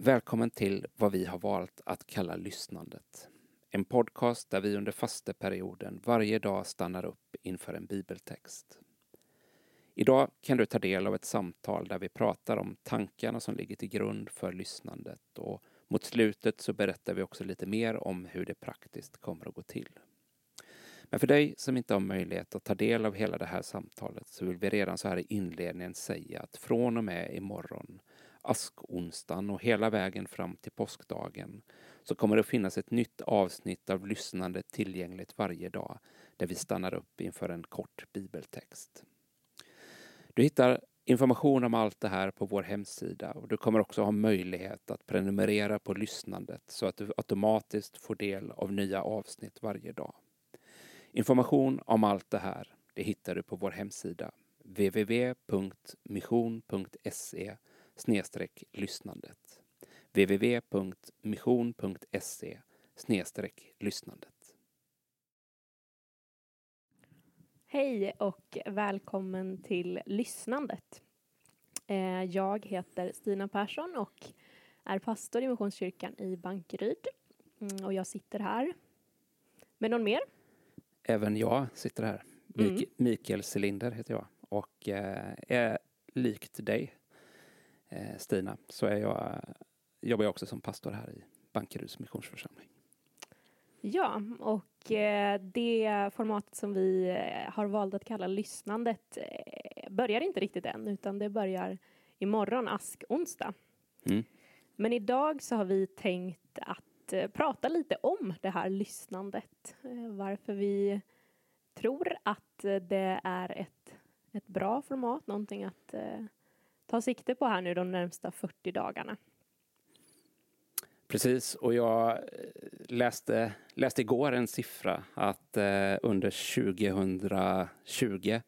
Välkommen till vad vi har valt att kalla Lyssnandet. En podcast där vi under fasteperioden varje dag stannar upp inför en bibeltext. Idag kan du ta del av ett samtal där vi pratar om tankarna som ligger till grund för lyssnandet och mot slutet så berättar vi också lite mer om hur det praktiskt kommer att gå till. Men för dig som inte har möjlighet att ta del av hela det här samtalet så vill vi redan så här i inledningen säga att från och med imorgon, askonsdagen och hela vägen fram till påskdagen så kommer det att finnas ett nytt avsnitt av lyssnande tillgängligt varje dag där vi stannar upp inför en kort bibeltext. Du hittar information om allt det här på vår hemsida och du kommer också ha möjlighet att prenumerera på lyssnandet så att du automatiskt får del av nya avsnitt varje dag. Information om allt det här det hittar du på vår hemsida www.mission.se lyssnandet www.mission.se lyssnandet Hej och välkommen till Lyssnandet. Eh, jag heter Stina Persson och är pastor i Missionskyrkan i Bankeryd. Mm, och jag sitter här med någon mer. Även jag sitter här. Mik mm. Mikael Celinder heter jag och eh, är likt dig Stina så är jag, jobbar jag också som pastor här i Bankeryds missionsförsamling. Ja, och eh, det formatet som vi eh, har valt att kalla lyssnandet eh, börjar inte riktigt än, utan det börjar imorgon, askonsdag. Mm. Men idag så har vi tänkt att prata lite om det här lyssnandet. Varför vi tror att det är ett, ett bra format, någonting att ta sikte på här nu de närmsta 40 dagarna. Precis, och jag eh, läste, läste igår en siffra att eh, under 2020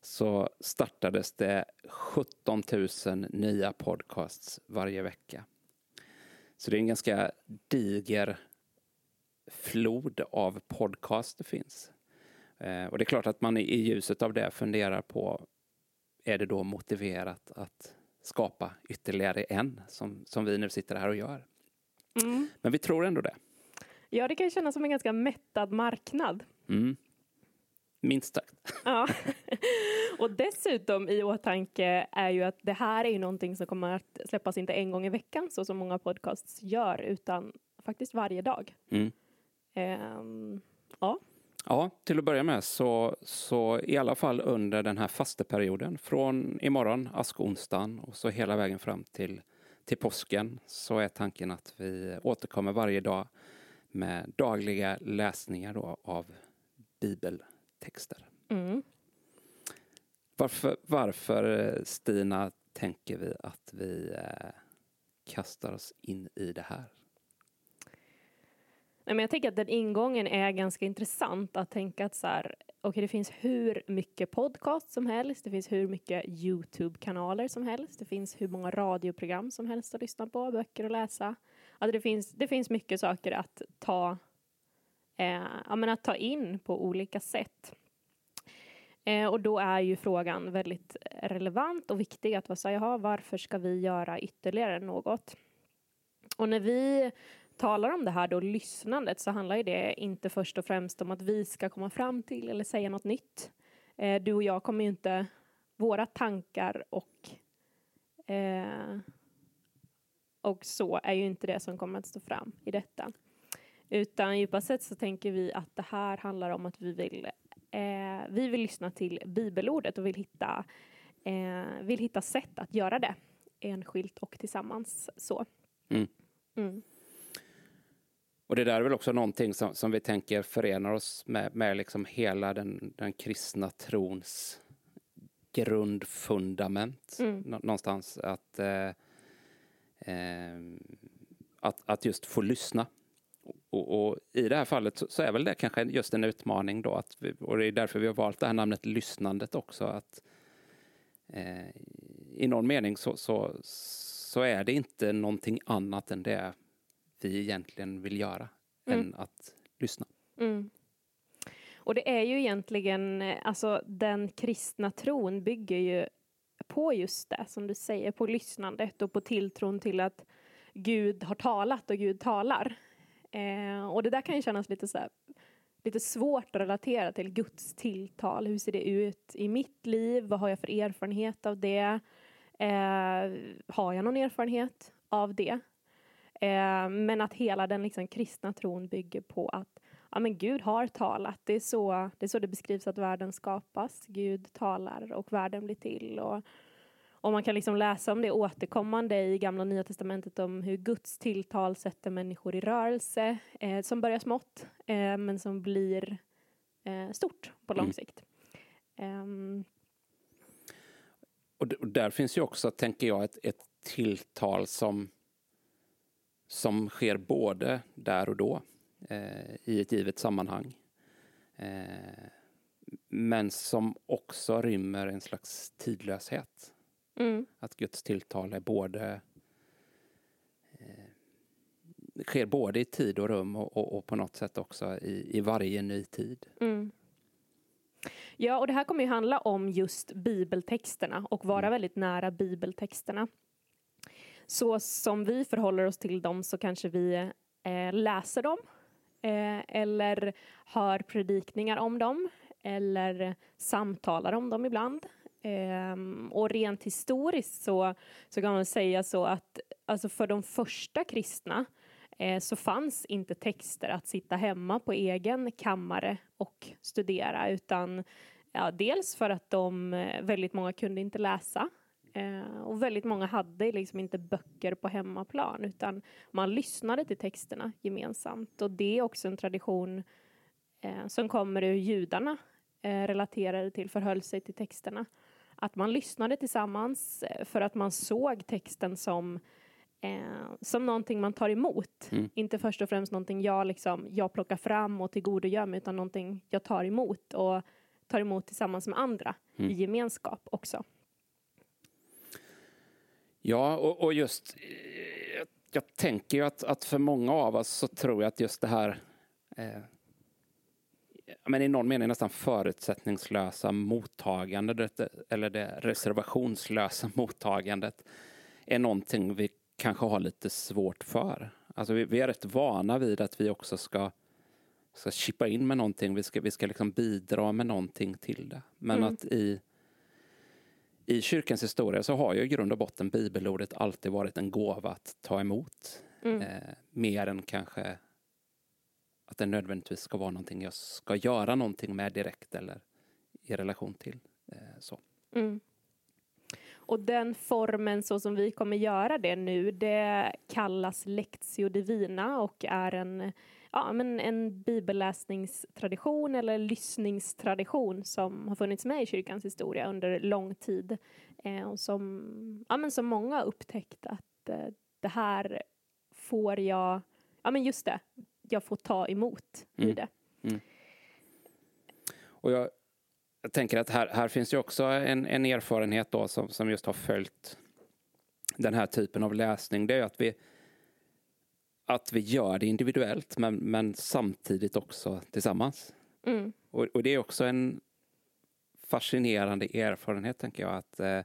så startades det 17 000 nya podcasts varje vecka. Så det är en ganska diger flod av podcast det finns. Eh, och det är klart att man i ljuset av det funderar på är det då motiverat att skapa ytterligare en som, som vi nu sitter här och gör? Mm. Men vi tror ändå det. Ja, det kan kännas som en ganska mättad marknad. Mm. Minst sagt. Ja. Och dessutom i åtanke är ju att det här är ju någonting som kommer att släppas inte en gång i veckan så som många podcasts gör utan faktiskt varje dag. Mm. Um, ja. Ja, till att börja med så, så i alla fall under den här fasteperioden från imorgon, askonsdagen och så hela vägen fram till till påsken så är tanken att vi återkommer varje dag med dagliga läsningar då av bibeltexter. Mm. Varför, varför, Stina, tänker vi att vi eh, kastar oss in i det här? Nej, men jag tänker att den ingången är ganska intressant att tänka att så här, okay, det finns hur mycket podcast som helst, det finns hur mycket Youtube-kanaler som helst, det finns hur många radioprogram som helst att lyssna på, böcker att läsa. Alltså det, finns, det finns mycket saker att ta, eh, ja, men att ta in på olika sätt. Eh, och då är ju frågan väldigt relevant och viktig att vara så, jaha, varför ska vi göra ytterligare något? Och när vi talar om det här då, lyssnandet, så handlar ju det inte först och främst om att vi ska komma fram till eller säga något nytt. Eh, du och jag kommer ju inte, våra tankar och eh, och så är ju inte det som kommer att stå fram i detta. Utan djupast sett så tänker vi att det här handlar om att vi vill, eh, vi vill lyssna till bibelordet och vill hitta, eh, vill hitta sätt att göra det enskilt och tillsammans så. Mm. Mm. Och det där är väl också någonting som, som vi tänker förenar oss med, med liksom hela den, den kristna trons grundfundament mm. någonstans. Att, eh, eh, att, att just få lyssna. Och, och, i det här fallet så, så, är väl det kanske just en utmaning då. Att vi, och det är därför vi har valt det här namnet lyssnandet också. Att, eh, I någon mening så, så, så är det inte någonting annat än det vi egentligen vill göra mm. än att lyssna. Mm. Och det är ju egentligen, alltså den kristna tron bygger ju på just det som du säger, på lyssnandet och på tilltron till att Gud har talat och Gud talar. Eh, och det där kan ju kännas lite så här, lite svårt att relatera till Guds tilltal. Hur ser det ut i mitt liv? Vad har jag för erfarenhet av det? Eh, har jag någon erfarenhet av det? Eh, men att hela den liksom kristna tron bygger på att ja, men Gud har talat. Det är, så, det är så det beskrivs att världen skapas. Gud talar och världen blir till. Och, och man kan liksom läsa om det återkommande i Gamla och Nya Testamentet om hur Guds tilltal sätter människor i rörelse, eh, som börjar smått, eh, men som blir eh, stort på lång mm. sikt. Um. Och, och, där finns ju också, tänker jag, ett, ett tilltal som, som sker både där och då eh, i ett givet sammanhang. Eh, men som också rymmer en slags tidlöshet. Mm. Att Guds tilltal är både eh, sker både i tid och rum och, och, och på något sätt också i, i varje ny tid. Mm. Ja, och det här kommer ju handla om just bibeltexterna och vara mm. väldigt nära bibeltexterna. Så som vi förhåller oss till dem så kanske vi eh, läser dem eh, eller hör predikningar om dem eller samtalar om dem ibland. Eh, och rent historiskt så, så kan man säga så att alltså för de första kristna eh, så fanns inte texter att sitta hemma på egen kammare och studera utan ja, dels för att de, eh, väldigt många kunde inte läsa eh, och väldigt många hade liksom inte böcker på hemmaplan utan man lyssnade till texterna gemensamt och det är också en tradition eh, som kommer ur judarna eh, relaterade till, förhöll sig till texterna att man lyssnade tillsammans eh, för att man såg texten som eh, som någonting man tar emot. Mm. Inte först och främst någonting jag, liksom, jag plockar fram och tillgodogör mig utan någonting jag tar emot och tar emot tillsammans med andra mm. i gemenskap också. Ja, och, och just jag, jag tänker ju att, att, för många av oss så tror jag att just det här eh, men i någon mening nästan förutsättningslösa mottagandet eller det reservationslösa mottagandet är någonting vi kanske har lite svårt för. Alltså vi, vi är rätt vana vid att vi också ska, ska chippa in med någonting, vi ska, vi ska liksom bidra med någonting till det. Men mm. att i, i kyrkans historia så har ju i grund och botten bibelordet alltid varit en gåva att ta emot. Mm. Eh, mer än kanske att det nödvändigtvis ska vara någonting jag ska göra någonting med direkt eller i relation till. Eh, så. Mm. Och den formen så som vi kommer göra det nu, det kallas Lectio Divina och är en, ja, men en bibelläsningstradition eller lyssningstradition som har funnits med i kyrkans historia under lång tid. Eh, och som, ja, men som många har upptäckt att eh, det här får jag, ja men just det, jag får ta emot mm. i det. Mm. Och jag, jag, tänker att här, här finns ju också en, en erfarenhet då som, som just har följt den här typen av läsning. Det är att vi, att vi gör det individuellt men, men samtidigt också tillsammans. Mm. Och, och, det är också en fascinerande erfarenhet tänker jag att eh,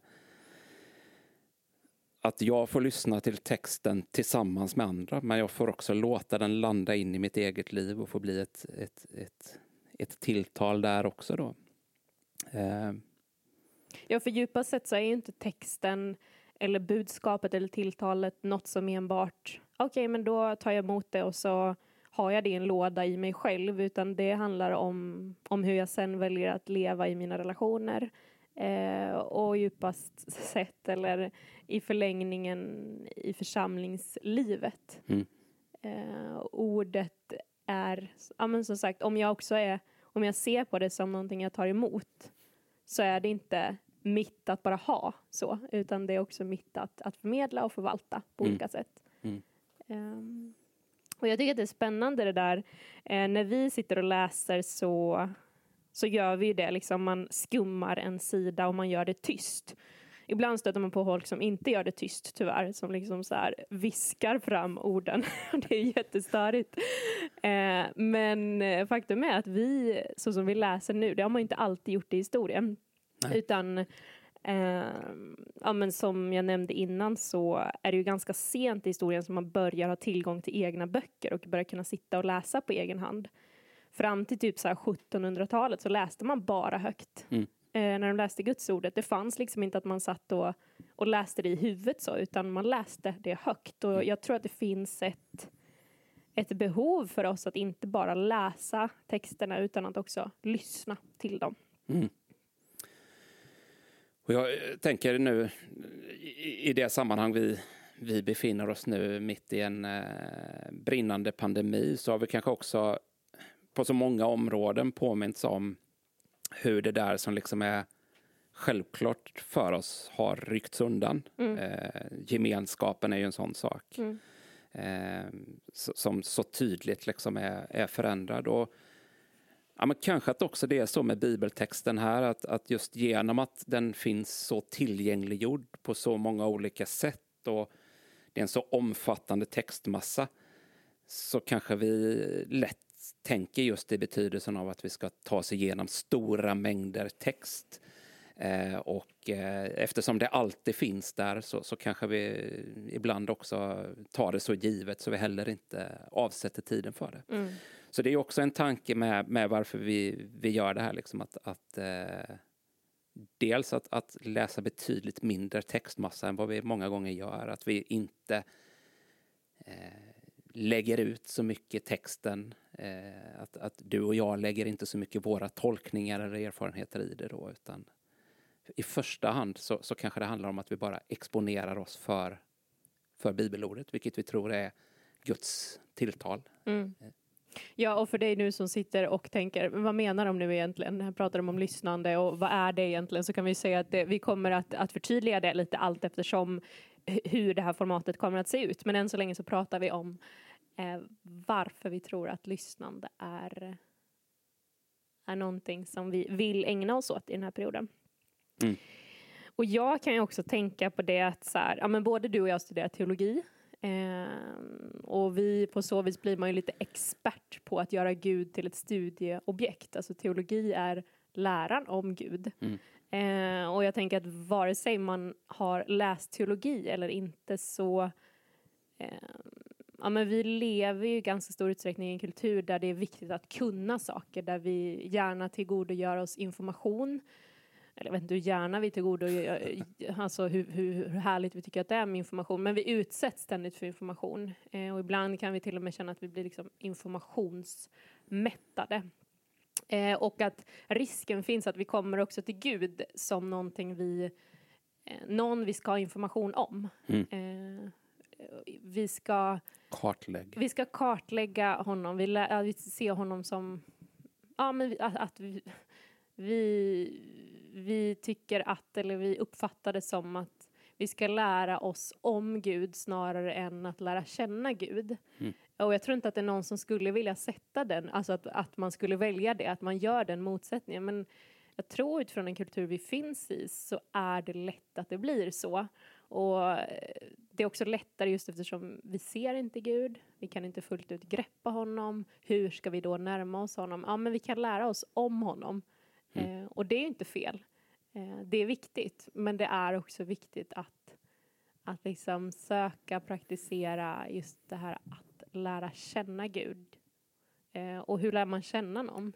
att jag får lyssna till texten tillsammans med andra, men jag får också låta den landa in i mitt eget liv och få bli ett, ett, ett, ett tilltal där också då. Eh. Ja, för djupast sett så är ju inte texten eller budskapet eller tilltalet något som enbart, okej, okay, men då tar jag emot det och så har jag det i en låda i mig själv, utan det handlar om, om hur jag sen väljer att leva i mina relationer, Eh, och djupast sett, eller i förlängningen i församlingslivet. Mm. Eh, ordet är, ja men som sagt, om jag också är, om jag ser på det som någonting jag tar emot, så är det inte mitt att bara ha så, utan det är också mitt att, att förmedla och förvalta på mm. olika sätt. Mm. Um, och jag tycker att det är spännande det där, eh, när vi sitter och läser så så gör vi det. Liksom man skummar en sida och man gör det tyst. Ibland stöter man på folk som inte gör det tyst tyvärr, som liksom så här viskar fram orden. det är jättestörigt. Eh, men eh, faktum är att vi, så som vi läser nu, det har man inte alltid gjort i historien. Nej. Utan Eh, ja, men som jag nämnde innan så är det ju ganska sent i historien som man börjar ha tillgång till egna böcker och börjar kunna sitta och läsa på egen hand. Fram till typ 1700-talet så läste man bara högt. Mm. Eh, när de läste gudsordet. Det fanns liksom inte att man satt och, och läste det i huvudet så, utan man läste det högt. Och jag tror att det finns ett, ett behov för oss att inte bara läsa texterna utan att också lyssna till dem. Mm. Och jag eh, tänker nu i, i det sammanhang vi, vi befinner oss nu mitt i en eh, brinnande pandemi så har vi kanske också på så många områden påminns om hur det där som liksom är självklart för oss har ryckts undan. Mm. Eh, gemenskapen är ju en sån sak. Mm. Eh, som så tydligt liksom är, är förändrad. Och, ja, men kanske att också det är så med bibeltexten här, att, att just genom att den finns så tillgängliggjord på så många olika sätt och det är en så omfattande textmassa så kanske vi lätt tänker just i betydelsen av att vi ska ta oss igenom stora mängder text. Eh, och eh, eftersom det alltid finns där så, så kanske vi ibland också tar det så givet så vi heller inte avsätter tiden för det. Mm. Så det är också en tanke med, med varför vi, vi gör det här, liksom att, att eh, dels att, att läsa betydligt mindre textmassa än vad vi många gånger gör, att vi inte eh, lägger ut så mycket texten, eh, att, att du och jag lägger inte så mycket våra tolkningar eller erfarenheter i det då, utan i första hand så, så kanske det handlar om att vi bara exponerar oss för, för bibelordet, vilket vi tror är Guds tilltal. Mm. Ja, och för dig nu som sitter och tänker, vad menar de nu egentligen? Här pratar de om lyssnande och vad är det egentligen? Så kan vi säga att det, vi kommer att, att förtydliga det lite allt eftersom hur det här formatet kommer att se ut. Men än så länge så pratar vi om eh, varför vi tror att lyssnande är, är någonting som vi vill ägna oss åt i den här perioden. Mm. Och jag kan ju också tänka på det att så här, ja, men både du och jag studerar teologi eh, och vi på så vis blir man ju lite expert på att göra Gud till ett studieobjekt. Alltså teologi är läran om Gud. Mm. Eh, och jag tänker att vare sig man har läst teologi eller inte så eh, ja, men vi lever ju i ganska stor utsträckning i en kultur där det är viktigt att kunna saker, där vi gärna tillgodogör oss information. Eller jag vet inte hur gärna vi tillgodogör alltså hur, hur, härligt vi tycker att det är med information, men vi utsätts ständigt för information. Eh, och ibland kan vi till och med känna att vi blir liksom informationsmättade. Eh, och att risken finns att vi kommer också till Gud som någonting vi, eh, någon vi ska ha information om. Mm. Eh, vi ska Kartlägg. vi ska kartlägga honom, vi, lä- vi ser honom som, ja men vi- att, att vi, vi, vi tycker att, eller vi uppfattar det som att vi ska lära oss om Gud snarare än att lära känna Gud. Mm. Och jag tror inte att det är någon som skulle vilja sätta den, alltså att, att man skulle välja det, att man gör den motsättningen. Men jag tror utifrån den kultur vi finns i så är det lätt att det blir så. Och eh, det är också lättare just eftersom vi ser inte Gud, vi kan inte fullt ut greppa honom. Hur ska vi då närma oss honom? Ja, men vi kan lära oss om honom. Mm. Eh, och det är inte fel. Eh, det är viktigt, men det är också viktigt att, att liksom söka, praktisera just det här att lära känna Gud. Eh, och hur lär man känna någon?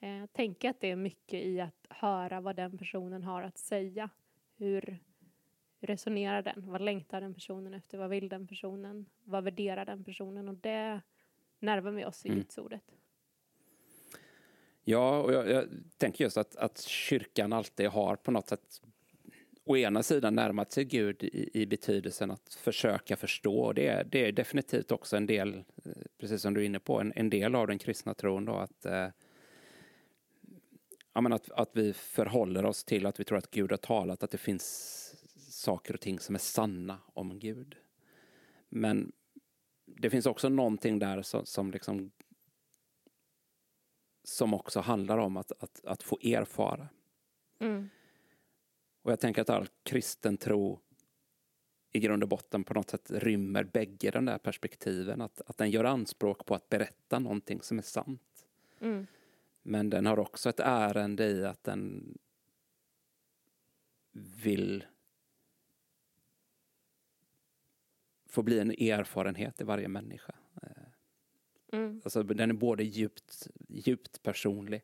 Eh, tänka att det är mycket i att höra vad den personen har att säga. Hur resonerar den? Vad längtar den personen efter? Vad vill den personen? Vad värderar den personen? Och det närmar vi oss i Mm. Guds ordet. Ja, och jag, jag tänker just att, att kyrkan alltid har på något sätt å ena sidan närmat sig Gud i, i betydelsen att försöka förstå. Det, är, det är definitivt också en del, eh, precis som du är inne på, en, en del av den kristna tron då att eh, ja, men att, att vi förhåller oss till att vi tror att Gud har talat, att det finns saker och ting som är sanna om Gud. Men det finns också någonting där som, som liksom som också handlar om att, att, att få erfara. Mm. Och jag tänker att all kristen tro i grund och botten på något sätt rymmer bägge de där perspektiven. Att, att den gör anspråk på att berätta någonting som är sant. Mm. Men den har också ett ärende i att den vill få bli en erfarenhet i varje människa. Mm. Alltså, den är både djupt, djupt personlig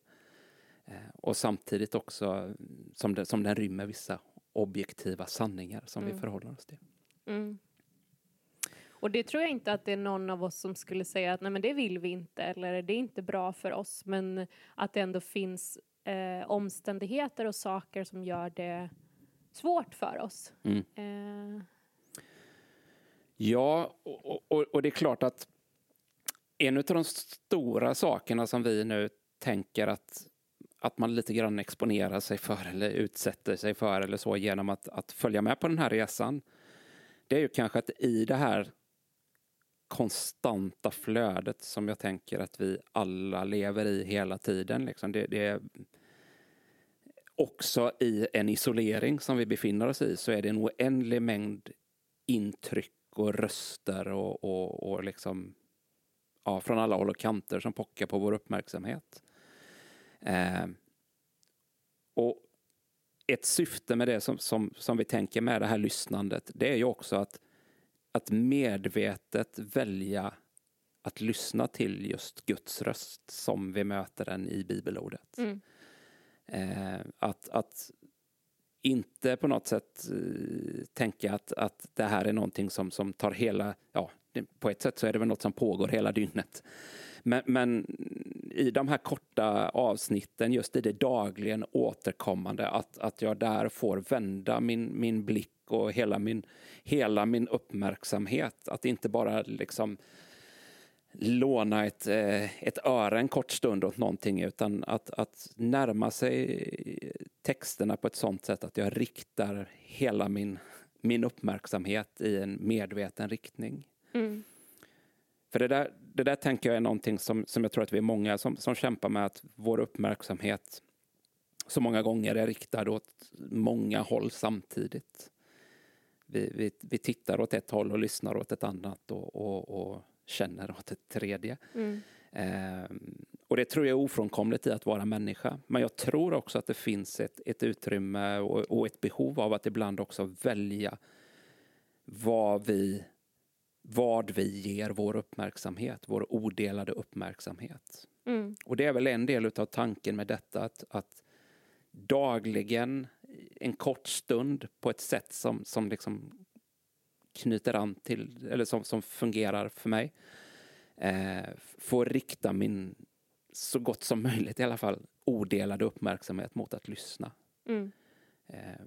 eh, och samtidigt också som den, som den rymmer vissa objektiva sanningar som Mm. vi förhåller oss till. Mm. Och det tror jag inte att det är någon av oss som skulle säga att nej men det vill vi inte eller det är inte bra för oss men att det ändå finns eh, omständigheter och saker som gör det svårt för oss. Mm. Eh, Ja, och, och, och det är klart att en av de stora sakerna som vi nu tänker att, att man lite grann exponerar sig för eller utsätter sig för eller så genom att, att följa med på den här resan. Det är ju kanske att i det här konstanta flödet som jag tänker att vi alla lever i hela tiden. Liksom. Det, det är också i en isolering som vi befinner oss i så är det en oändlig mängd intryck och röster och, och, och liksom ja, från alla håll och kanter som pockar på vår uppmärksamhet. Eh, och ett syfte med det som, som, som vi tänker med det här lyssnandet, det är ju också att, att medvetet välja att lyssna till just Guds röst som vi möter den i bibelordet. mm. Eh, att, att inte på något sätt eh, tänka att, att det här är någonting som, som tar hela, ja, på ett sätt så är det väl något som pågår hela dygnet. Men, men i de här korta avsnitten, just i det dagligen återkommande, att, att jag där får vända min, min blick och hela min, hela min uppmärksamhet. Att inte bara liksom låna ett, eh, ett öra en kort stund åt någonting utan att, att närma sig texterna på ett sånt sätt att jag riktar hela min, min uppmärksamhet i en medveten riktning. Mm. För det där, det där tänker jag är någonting som, som jag tror att vi är många som, som kämpar med att vår uppmärksamhet så många gånger är riktad åt många håll samtidigt. Vi, vi, vi tittar åt ett håll och lyssnar åt ett annat och, och, och känner åt ett tredje. Mm. Ehm, och det tror jag är ofrånkomligt i att vara människa. Men jag tror också att det finns ett, ett utrymme och, och ett behov av att ibland också välja vad vi, vad vi ger vår uppmärksamhet, vår odelade uppmärksamhet. Mm. Och det är väl en del av tanken med detta, att, att dagligen, en kort stund på ett sätt som, som liksom knyter an till, eller som, som fungerar för mig, eh, får rikta min, så gott som möjligt i alla fall, odelade uppmärksamhet mot att lyssna. Mm. Eh,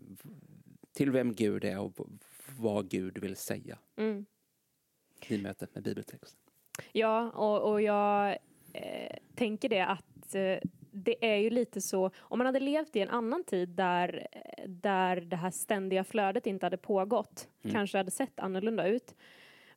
till vem Gud är och vad Gud vill säga Mm. I mötet med bibeltexten. Ja, och, och jag eh, tänker det att eh, det är ju lite så, om man hade levt i en annan tid där, eh, där det här ständiga flödet inte hade pågått, Mm. kanske hade sett annorlunda ut.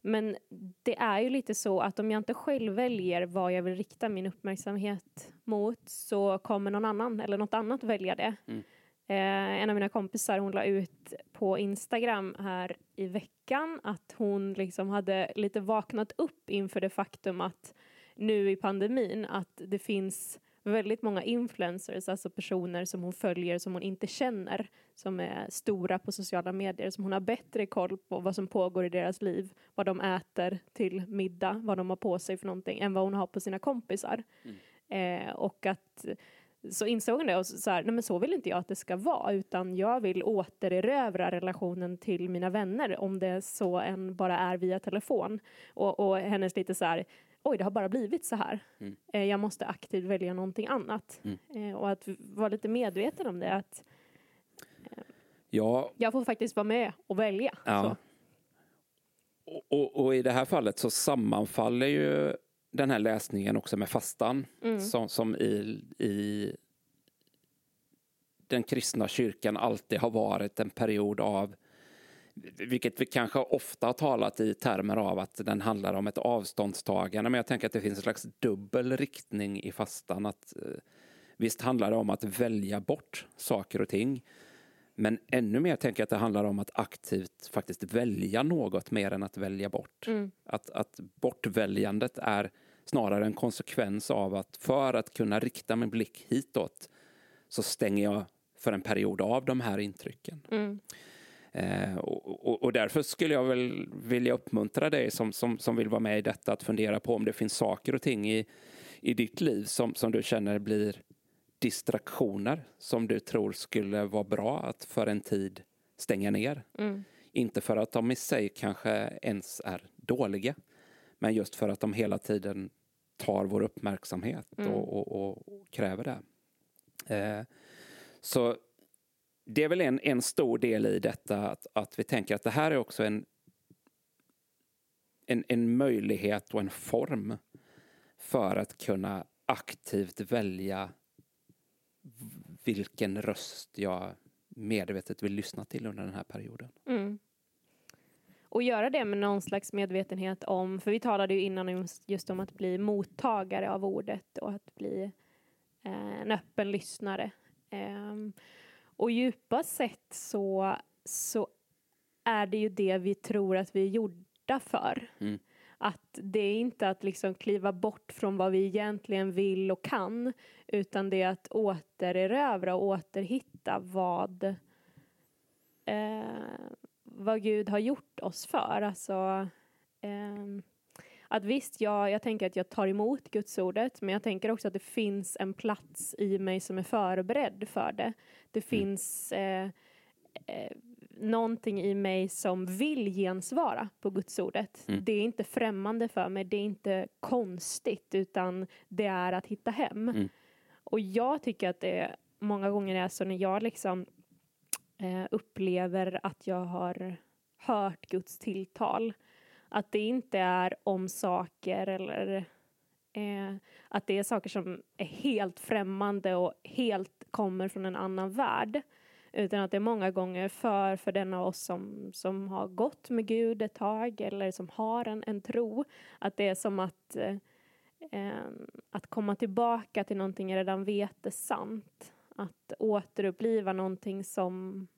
Men det är ju lite så att om jag inte själv väljer vad jag vill rikta min uppmärksamhet mot så kommer någon annan eller något annat välja det. Mm. Eh, en av mina kompisar hon la ut på Instagram här i veckan att hon liksom hade lite vaknat upp inför det faktum att nu i pandemin att det finns väldigt många influencers, alltså personer som hon följer som hon inte känner, som är stora på sociala medier, som hon har bättre koll på vad som pågår i deras liv, vad de äter till middag, vad de har på sig för någonting, än vad hon har på sina kompisar. Eh, och att så insåg hon det och så här, nej men så vill inte jag att det ska vara, utan jag vill återerövra relationen till mina vänner, om det så än bara är via telefon. Och, och hennes lite så här, oj det har bara blivit så här. Mm. Eh, jag måste aktivt välja någonting annat. Mm. Eh, och att vara lite medveten om det, att Ja, jag får faktiskt vara med och välja. Ja. Och, och, och i det här fallet så sammanfaller ju den här läsningen också med fastan Mm. som, som i, i den kristna kyrkan alltid har varit en period av vilket vi kanske ofta har talat i termer av att den handlar om ett avståndstagande. Men jag tänker att det finns en slags dubbel riktning i fastan. Att, eh, visst handlar det om att välja bort saker och ting. Men ännu mer tänker jag att det handlar om att aktivt faktiskt välja något mer än att välja bort. Mm. Att, att bortväljandet är snarare en konsekvens av att för att kunna rikta min blick hitåt så stänger jag för en period av de här intrycken. Mm. Eh, och, och, och, därför skulle jag väl vilja uppmuntra dig som, som, som vill vara med i detta att fundera på om det finns saker och ting i, i ditt liv som, som du känner blir distraktioner som du tror skulle vara bra att för en tid stänga ner. Mm. Inte för att de i sig kanske ens är dåliga, men just för att de hela tiden tar vår uppmärksamhet Mm. och, och, och, kräver det. Eh, så det är väl en, en stor del i detta att, att vi tänker att det här är också en, en, en möjlighet och en form för att kunna aktivt välja vilken röst jag medvetet vill lyssna till under den här perioden. Mm. Och göra det med någon slags medvetenhet om, för vi talade ju innan just om att bli mottagare av ordet och att bli eh, en öppen lyssnare. Eh, och djupast sett så, så är det ju det vi tror att vi är gjorda för. Mm. Att det är inte att liksom kliva bort från vad vi egentligen vill och kan, utan det är att återerövra och återhitta vad, eh, vad Gud har gjort oss för. Alltså, eh, att visst, jag, jag tänker att jag tar emot Guds ordet, men jag tänker också att det finns en plats i mig som är förberedd för det. Det finns eh, eh, någonting i mig som vill gensvara på Guds ordet. Mm. Det är inte främmande för mig, det är inte konstigt, utan det är att hitta hem. Mm. Och jag tycker att det många gånger är så när jag liksom eh, upplever att jag har hört Guds tilltal, att det inte är om saker eller eh, att det är saker som är helt främmande och helt kommer från en annan värld. Utan att det är många gånger för, för den av oss som, som har gått med Gud ett tag eller som har en, en tro, att det är som att, eh, att komma tillbaka till någonting jag redan vet är sant. Att återuppliva någonting som,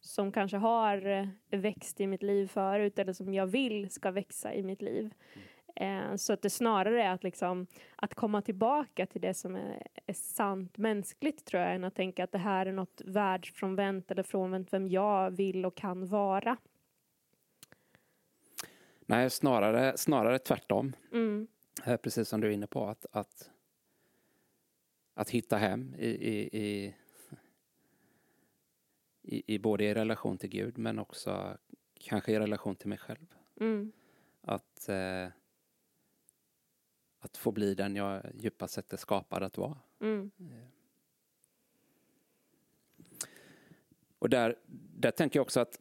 som kanske har eh, växt i mitt liv förut eller som jag vill ska växa i mitt liv. Mm. Eh, så att det snarare är att, liksom, att komma tillbaka till det som är, är sant mänskligt tror jag än att tänka att det här är något världsfrånvänt eller frånvänt vem jag vill och kan vara. Nej, snarare, snarare tvärtom. Mm. Eh, Precis som du är inne på, att, att, att hitta hem i, i, i, i, i både i relation till Gud men också kanske i relation till mig själv. Mm. Att, eh, att få bli den jag djupast sett är skapad att vara. Mm. Och där, där tänker jag också att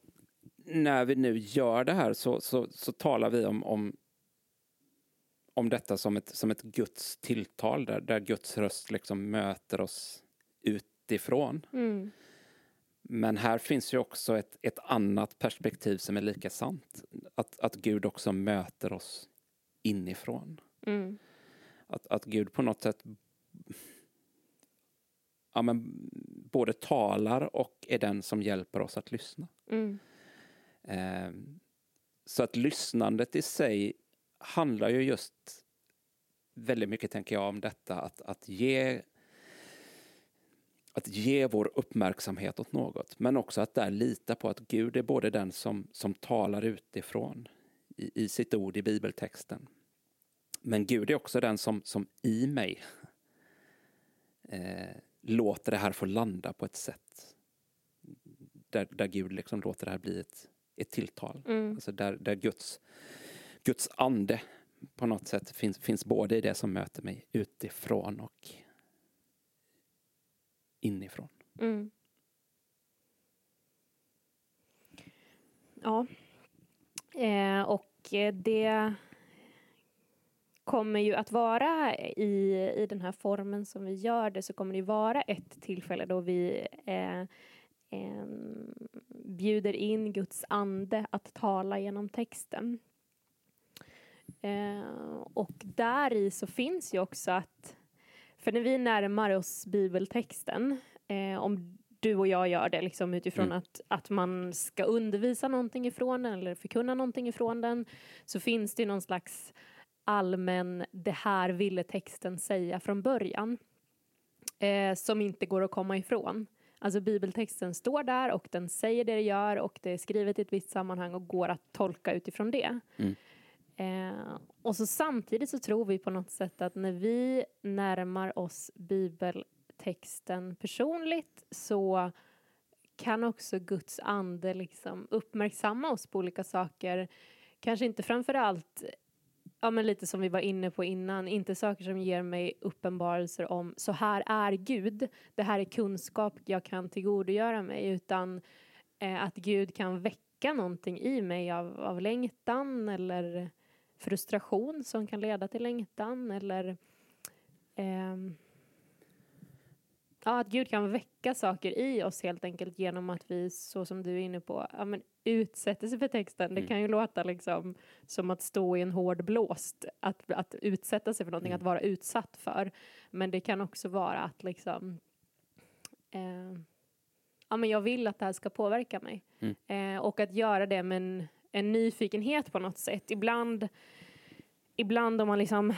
när vi nu gör det här så, så, så talar vi om, om, om detta som ett, som ett Guds tilltal där, där Guds röst liksom möter oss utifrån. Mm. Men här finns ju också ett, ett annat perspektiv som är lika sant. Att, att Gud också möter oss inifrån. Mm. Att, att Gud på något sätt ja, men, både talar och är den som hjälper oss att lyssna. Mm. Eh, så att lyssnandet i sig handlar ju just väldigt mycket, tänker jag, om detta att, att ge att ge vår uppmärksamhet åt något, men också att där lita på att Gud är både den som, som talar utifrån i, i sitt ord i bibeltexten. Men Gud är också den som, som i mig eh, låter det här få landa på ett sätt där, där Gud liksom låter det här bli ett, ett tilltal. Mm. Alltså där, där Guds, Guds ande på något sätt finns, finns både i det som möter mig utifrån och inifrån. Mm. Ja. Eh, och eh, det kommer ju att vara i, i den här formen som vi gör det så kommer det vara ett tillfälle då vi eh, eh, bjuder in Guds ande att tala genom texten. Eh, och där i så finns ju också att för när vi närmar oss bibeltexten, eh, om du och jag gör det liksom utifrån Mm. att, att man ska undervisa någonting ifrån den eller förkunna någonting ifrån den, så finns det någon slags allmän, det här ville texten säga från början, eh, som inte går att komma ifrån. Alltså bibeltexten står där och den säger det det gör och det är skrivet i ett visst sammanhang och går att tolka utifrån det. Mm. Eh, och så samtidigt så tror vi på något sätt att när vi närmar oss bibeltexten personligt så kan också Guds ande liksom uppmärksamma oss på olika saker. Kanske inte framför allt ja, men lite som vi var inne på innan, inte saker som ger mig uppenbarelser om så här är Gud, det här är kunskap jag kan tillgodogöra mig, utan eh, att Gud kan väcka någonting i mig av, av längtan eller frustration som kan leda till längtan eller eh, ja, att Gud kan väcka saker i oss helt enkelt genom att vi, så som du är inne på, ja, men utsätter sig för texten. Det Mm. kan ju låta liksom som att stå i en hård blåst, att, att utsätta sig för någonting, Mm. att vara utsatt för. Men det kan också vara att liksom eh, ja, men jag vill att det här ska påverka mig. Mm. Eh, och att göra det med en, en nyfikenhet på något sätt. Ibland, ibland om man liksom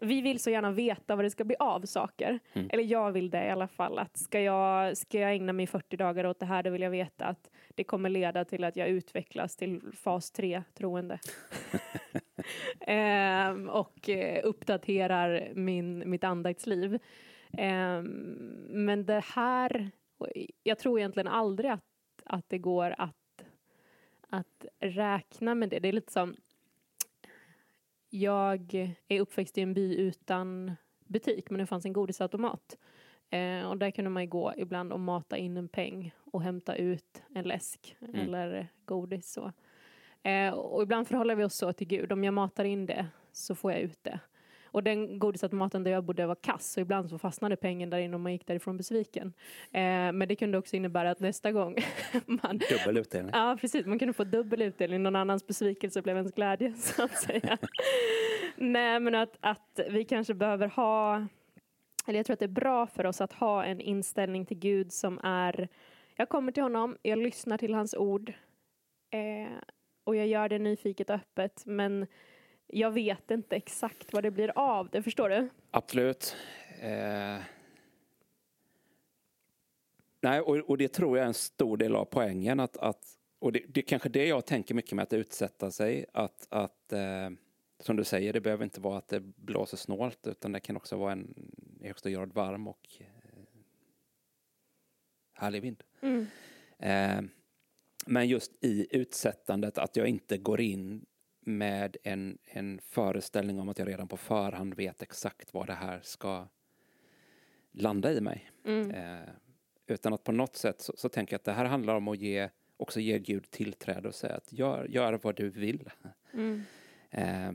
vi vill så gärna veta vad det ska bli av saker. Mm. Eller jag vill det i alla fall. Att ska, jag, ska jag ägna mig 40 dagar åt det här, då vill jag veta att det kommer leda till att jag utvecklas till fas 3 troende. Ehm, och eh, uppdaterar min, mitt andaktsliv. Ehm, men det här, jag tror egentligen aldrig att, att det går att, att räkna med det. Det är lite som jag är uppväxt i en by utan butik, men det fanns en godisautomat. Eh, och där kunde man ju gå ibland och mata in en peng och hämta ut en läsk eller godis. Så. Eh, och ibland förhåller vi oss så till Gud. Om jag matar in det så får jag ut det. Och den godisautomaten där jag bodde var kass så ibland så fastnade pengen där inne och man gick därifrån besviken. Eh, men det kunde också innebära att nästa gång man Dubbel utdelning. Ja, precis. Man kunde få dubbel utdelning. Någon annans besvikelse blev ens glädje, så att säga. Nej, men att, att vi kanske behöver ha... Eller jag tror att det är bra för oss att ha en inställning till Gud som är... Jag kommer till honom, jag lyssnar till hans ord. Eh, och jag gör det nyfiket och öppet, men jag vet inte exakt vad det blir av det. Förstår du? Absolut. Eh... Nej, och, och det tror jag är en stor del av poängen. Att, att, och det, det är kanske det jag tänker mycket med att utsätta sig. Att, att eh, som du säger, det behöver inte vara att det blåser snålt utan det kan också vara en i högsta grad varm och eh, härlig vind. Mm. Eh, men just i utsättandet, att jag inte går in med en, en föreställning om att jag redan på förhand vet exakt vad det här ska landa i mig. Mm. Eh, utan att på något sätt så, så tänker jag att det här handlar om att ge, också ge Gud tillträde och säga att gör, gör vad du vill. Mm. Eh,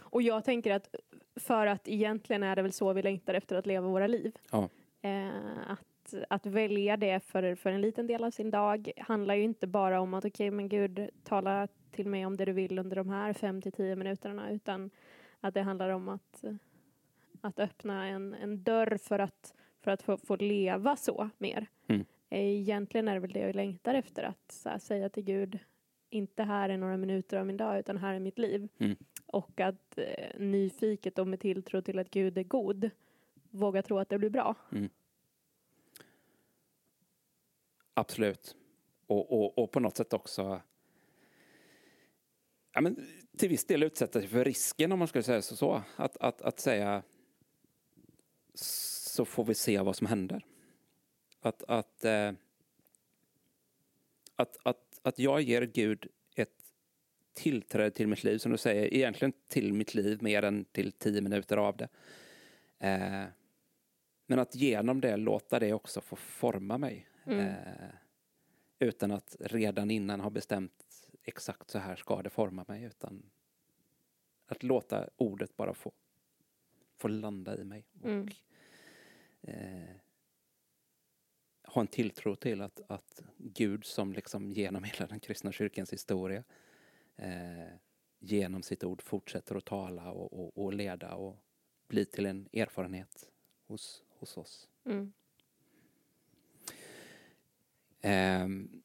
Och jag tänker att för att egentligen är det väl så vi längtar efter att leva våra liv. Ja. Eh, att, att välja det för, för en liten del av sin dag handlar ju inte bara om att okej men gud tala till mig om det du vill under de här fem till tio minuterna utan att det handlar om att, att öppna en, en dörr för att, för att få, få leva så mer. Mm. Egentligen är det väl det jag längtar efter att här, säga till Gud inte här är några minuter av min dag utan här är mitt liv. Mm. Och att eh, nyfiket och med tilltro till att Gud är god våga tro att det blir bra. Absolut. Och, och, och på något sätt också ja, men till viss del utsätta sig för risken om man skulle säga så. så. Att, att, att säga så får vi se vad som händer. Att, att, eh, att, att, att jag ger Gud ett tillträde till mitt liv, som du säger, egentligen till mitt liv mer än till tio minuter av det. Eh, men att genom det låta det också få forma mig. Mm. Eh, utan att redan innan ha bestämt exakt så här ska det forma mig. Utan att låta ordet bara få, få landa i mig. Och Mm. eh, ha en tilltro till att, att Gud som liksom genom hela den kristna kyrkans historia eh, genom sitt ord fortsätter att tala och, och, och leda och bli till en erfarenhet hos, hos oss. Mm. Ehm,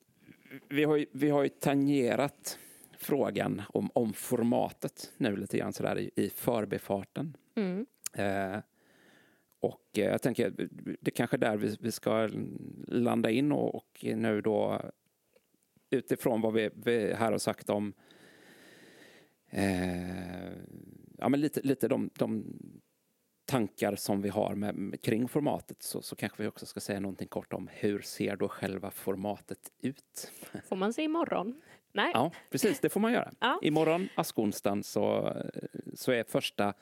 vi, har ju, vi har ju tangerat frågan om, om formatet nu lite grann sådär i, i förbifarten. Mm. Eh, Och eh, jag tänker, det är kanske är där vi, vi ska landa in och, och nu då utifrån vad vi, vi här har sagt om eh, ja, men lite, lite de, de tankar som vi har med, kring formatet så, så kanske vi också ska säga någonting kort om hur ser då själva formatet ut? Får man se imorgon? Nej. Ja, precis, det får man göra. Ja. Imorgon, askonsdagen, så, så är första,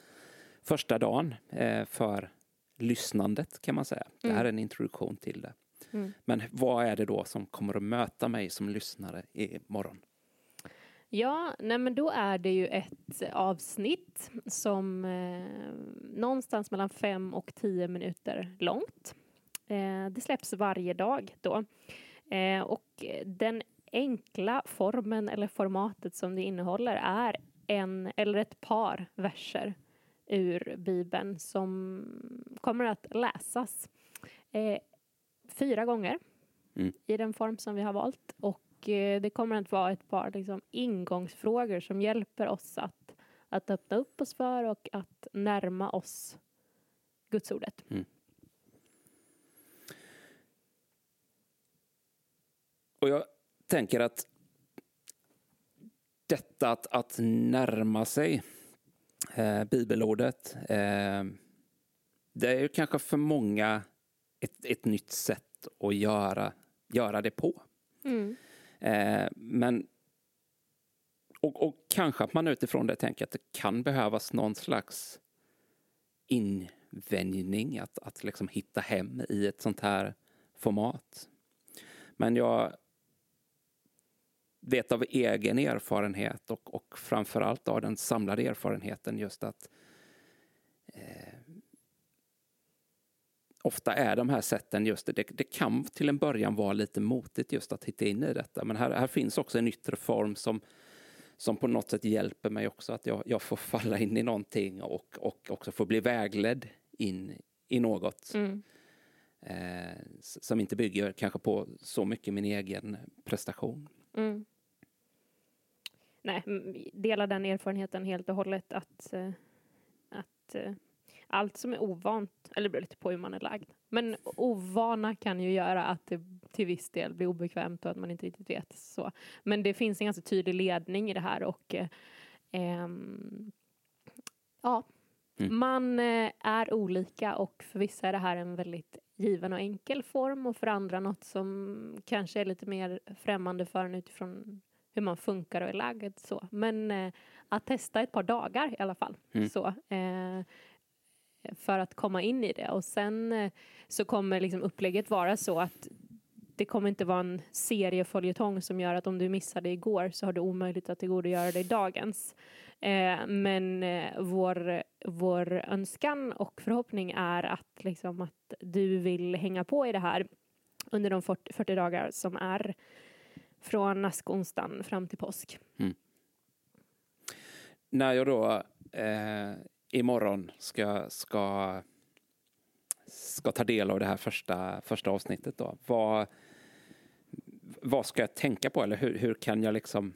första dagen eh, för lyssnandet kan man säga. Det här är en introduktion till det. Mm. Men vad är det då som kommer att möta mig som lyssnare imorgon? Ja, nej men då är det ju ett avsnitt som eh, någonstans mellan fem och tio minuter långt. Eh, det släpps varje dag då. Eh, och den enkla formen eller formatet som det innehåller är en eller ett par verser ur Bibeln som kommer att läsas eh, fyra gånger mm. i den form som vi har valt. Och det kommer att vara ett par liksom, ingångsfrågor som hjälper oss att, att öppna upp oss för och att närma oss gudsordet. Mm. Och jag tänker att detta att, att närma sig eh, bibelordet, eh, det är ju kanske för många ett, ett nytt sätt att göra, göra det på. Mm. Eh, men och, och, kanske att man utifrån det tänker att det kan behövas någon slags invänjning, att, att liksom hitta hem i ett sånt här format. Men jag vet av egen erfarenhet och, och framförallt av den samlade erfarenheten just att eh, ofta är de här sätten just det, det kan till en början vara lite motigt just att hitta in i detta. Men här, här finns också en yttre form som, som på något sätt hjälper mig också att jag, jag får falla in i någonting och, och också få bli vägledd in i något. Mm. Eh, som inte bygger kanske på så mycket min egen prestation. Mm nej, delar den erfarenheten helt och hållet att, eh, att eh, allt som är ovant, eller det beror lite på hur man är lagd, men ovana kan ju göra att det till viss del blir obekvämt och att man inte riktigt vet så. Men det finns en ganska tydlig ledning i det här och eh, ehm, ja, mm. man är olika och för vissa är det här en väldigt given och enkel form och för andra något som kanske är lite mer främmande för en utifrån hur man funkar och är lagd så. Men eh, att testa ett par dagar i alla fall. Mm. Så, eh, för att komma in i det och sen eh, så kommer liksom upplägget vara så att det kommer inte vara en serieföljetong som gör att om du missade igår så har du omöjligt att tillgodogöra dig dagens. Eh, men eh, vår, vår önskan och förhoppning är att, liksom, att du vill hänga på i det här under de 40, 40 dagar som är från askonsdagen fram till påsk. Mm. När jag då eh, imorgon ska, ska, ska ta del av det här första, första avsnittet då, vad, vad ska jag tänka på eller hur, hur kan jag liksom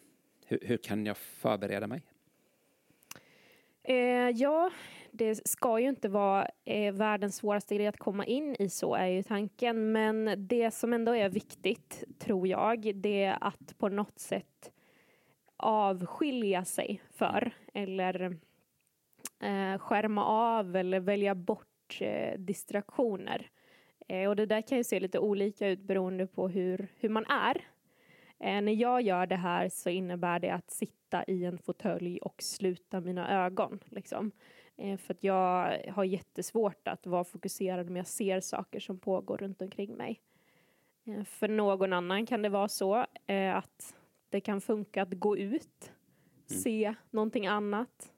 hur, hur kan jag förbereda mig? Eh, ja, det ska ju inte vara eh, världens svåraste grej att komma in i, så är ju tanken. Men det som ändå är viktigt, tror jag, det är att på något sätt avskilja sig för eller skärma av eller välja bort eh, distraktioner. Eh, och det där kan ju se lite olika ut beroende på hur, hur man är. Eh, när jag gör det här så innebär det att sitta i en fåtölj och sluta mina ögon. Liksom. Eh, för att jag har jättesvårt att vara fokuserad om jag ser saker som pågår runt omkring mig. Eh, för någon annan kan det vara så eh, att det kan funka att gå ut, mm. se någonting annat,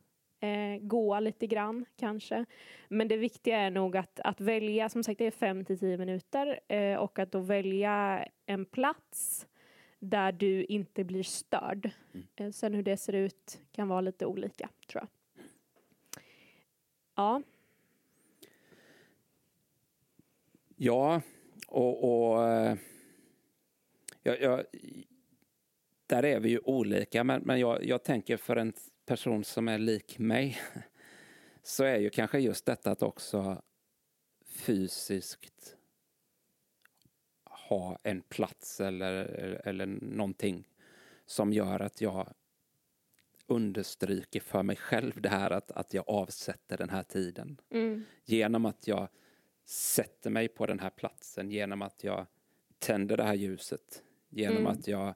gå lite grann kanske. Men det viktiga är nog att, att välja, som sagt det är fem till tio minuter och att då välja en plats där du inte blir störd. Mm. Sen hur det ser ut kan vara lite olika tror jag. Ja. Ja, och, och eh, jag, jag, där är vi ju olika, men, men jag, jag tänker för en person som är lik mig så är ju kanske just detta att också fysiskt ha en plats eller, eller någonting som gör att jag understryker för mig själv det här att, att jag avsätter den här tiden. Mm. Genom att jag sätter mig på den här platsen, genom att jag tänder det här ljuset, genom Mm. att jag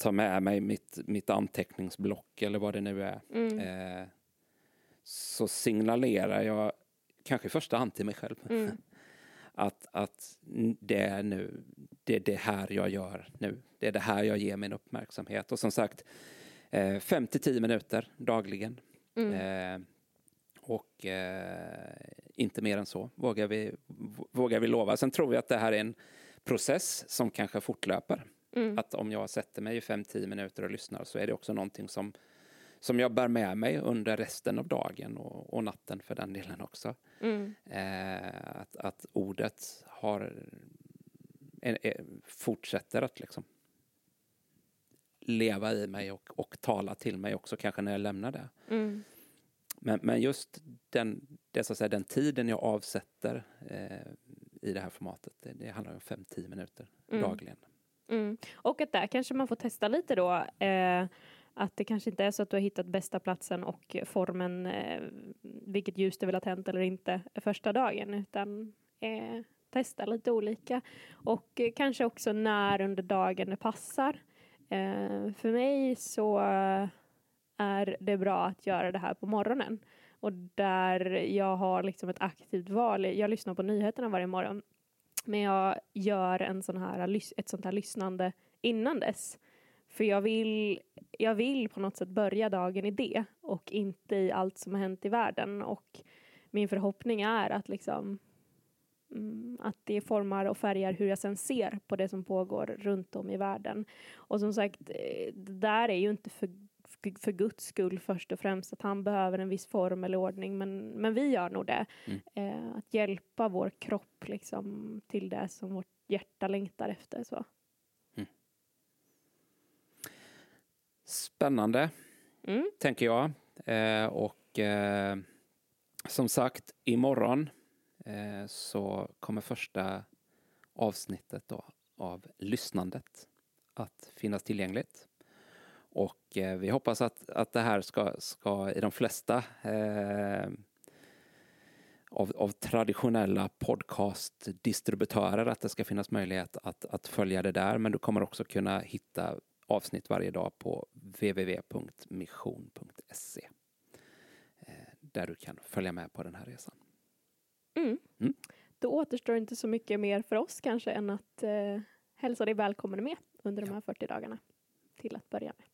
tar med mig mitt, mitt anteckningsblock eller vad det nu är. Mm. Eh, så signalerar jag, kanske i första hand till mig själv, Mm. att, att det är nu, det är det här jag gör nu. Det är det här jag ger min uppmärksamhet. Och som sagt, eh, 5 till 10 minuter dagligen. Mm. Eh, och eh, inte mer än så, vågar vi, vågar vi lova. Sen tror jag att det här är en process som kanske fortlöper. Mm. Att om jag sätter mig i 5-10 minuter och lyssnar så är det också någonting som, som jag bär med mig under resten av dagen och, och natten för den delen också. Mm. Eh, att, att ordet har, eh, eh, fortsätter att liksom leva i mig och, och tala till mig också kanske när jag lämnar det. Mm. Men, men just den, det, så att säga, den tiden jag avsätter eh, i det här formatet, det, det handlar om 5-10 minuter Mm. dagligen. Mm. Och att där kanske man får testa lite då. Eh, att det kanske inte är så att du har hittat bästa platsen och formen, eh, vilket ljus du vill ha tänt eller inte, första dagen. Utan eh, testa lite olika. Och eh, kanske också när under dagen det passar. Eh, för mig så är det bra att göra det här på morgonen. Och där jag har liksom ett aktivt val. Jag lyssnar på nyheterna varje morgon. Men jag gör en sån här, ett sånt här lyssnande innan dess. För jag vill, jag vill på något sätt börja dagen i det och inte i allt som har hänt i världen. Och min förhoppning är att liksom mm, att det formar och färgar hur jag sen ser på det som pågår runt om i världen. Och som sagt, eh, det där är ju inte för, för, Guds skull först och främst att han behöver en viss form eller ordning, men, men vi gör nog det. Mm. Eh, att hjälpa vår kropp liksom till det som vårt hjärta längtar efter. Så. Spännande, Mm. tänker jag. Eh, och eh, som sagt, imorgon eh, så kommer första avsnittet då av lyssnandet att finnas tillgängligt. Och eh, vi hoppas att, att det här ska, ska i de flesta eh, av, av traditionella podcastdistributörer att det ska finnas möjlighet att, att följa det där. Men du kommer också kunna hitta avsnitt varje dag på www.mission.se eh, där du kan följa med på den här resan. Mm. Mm. Då återstår inte så mycket mer för oss kanske än att eh, hälsa dig välkommen med under de här 40 dagarna till att börja med.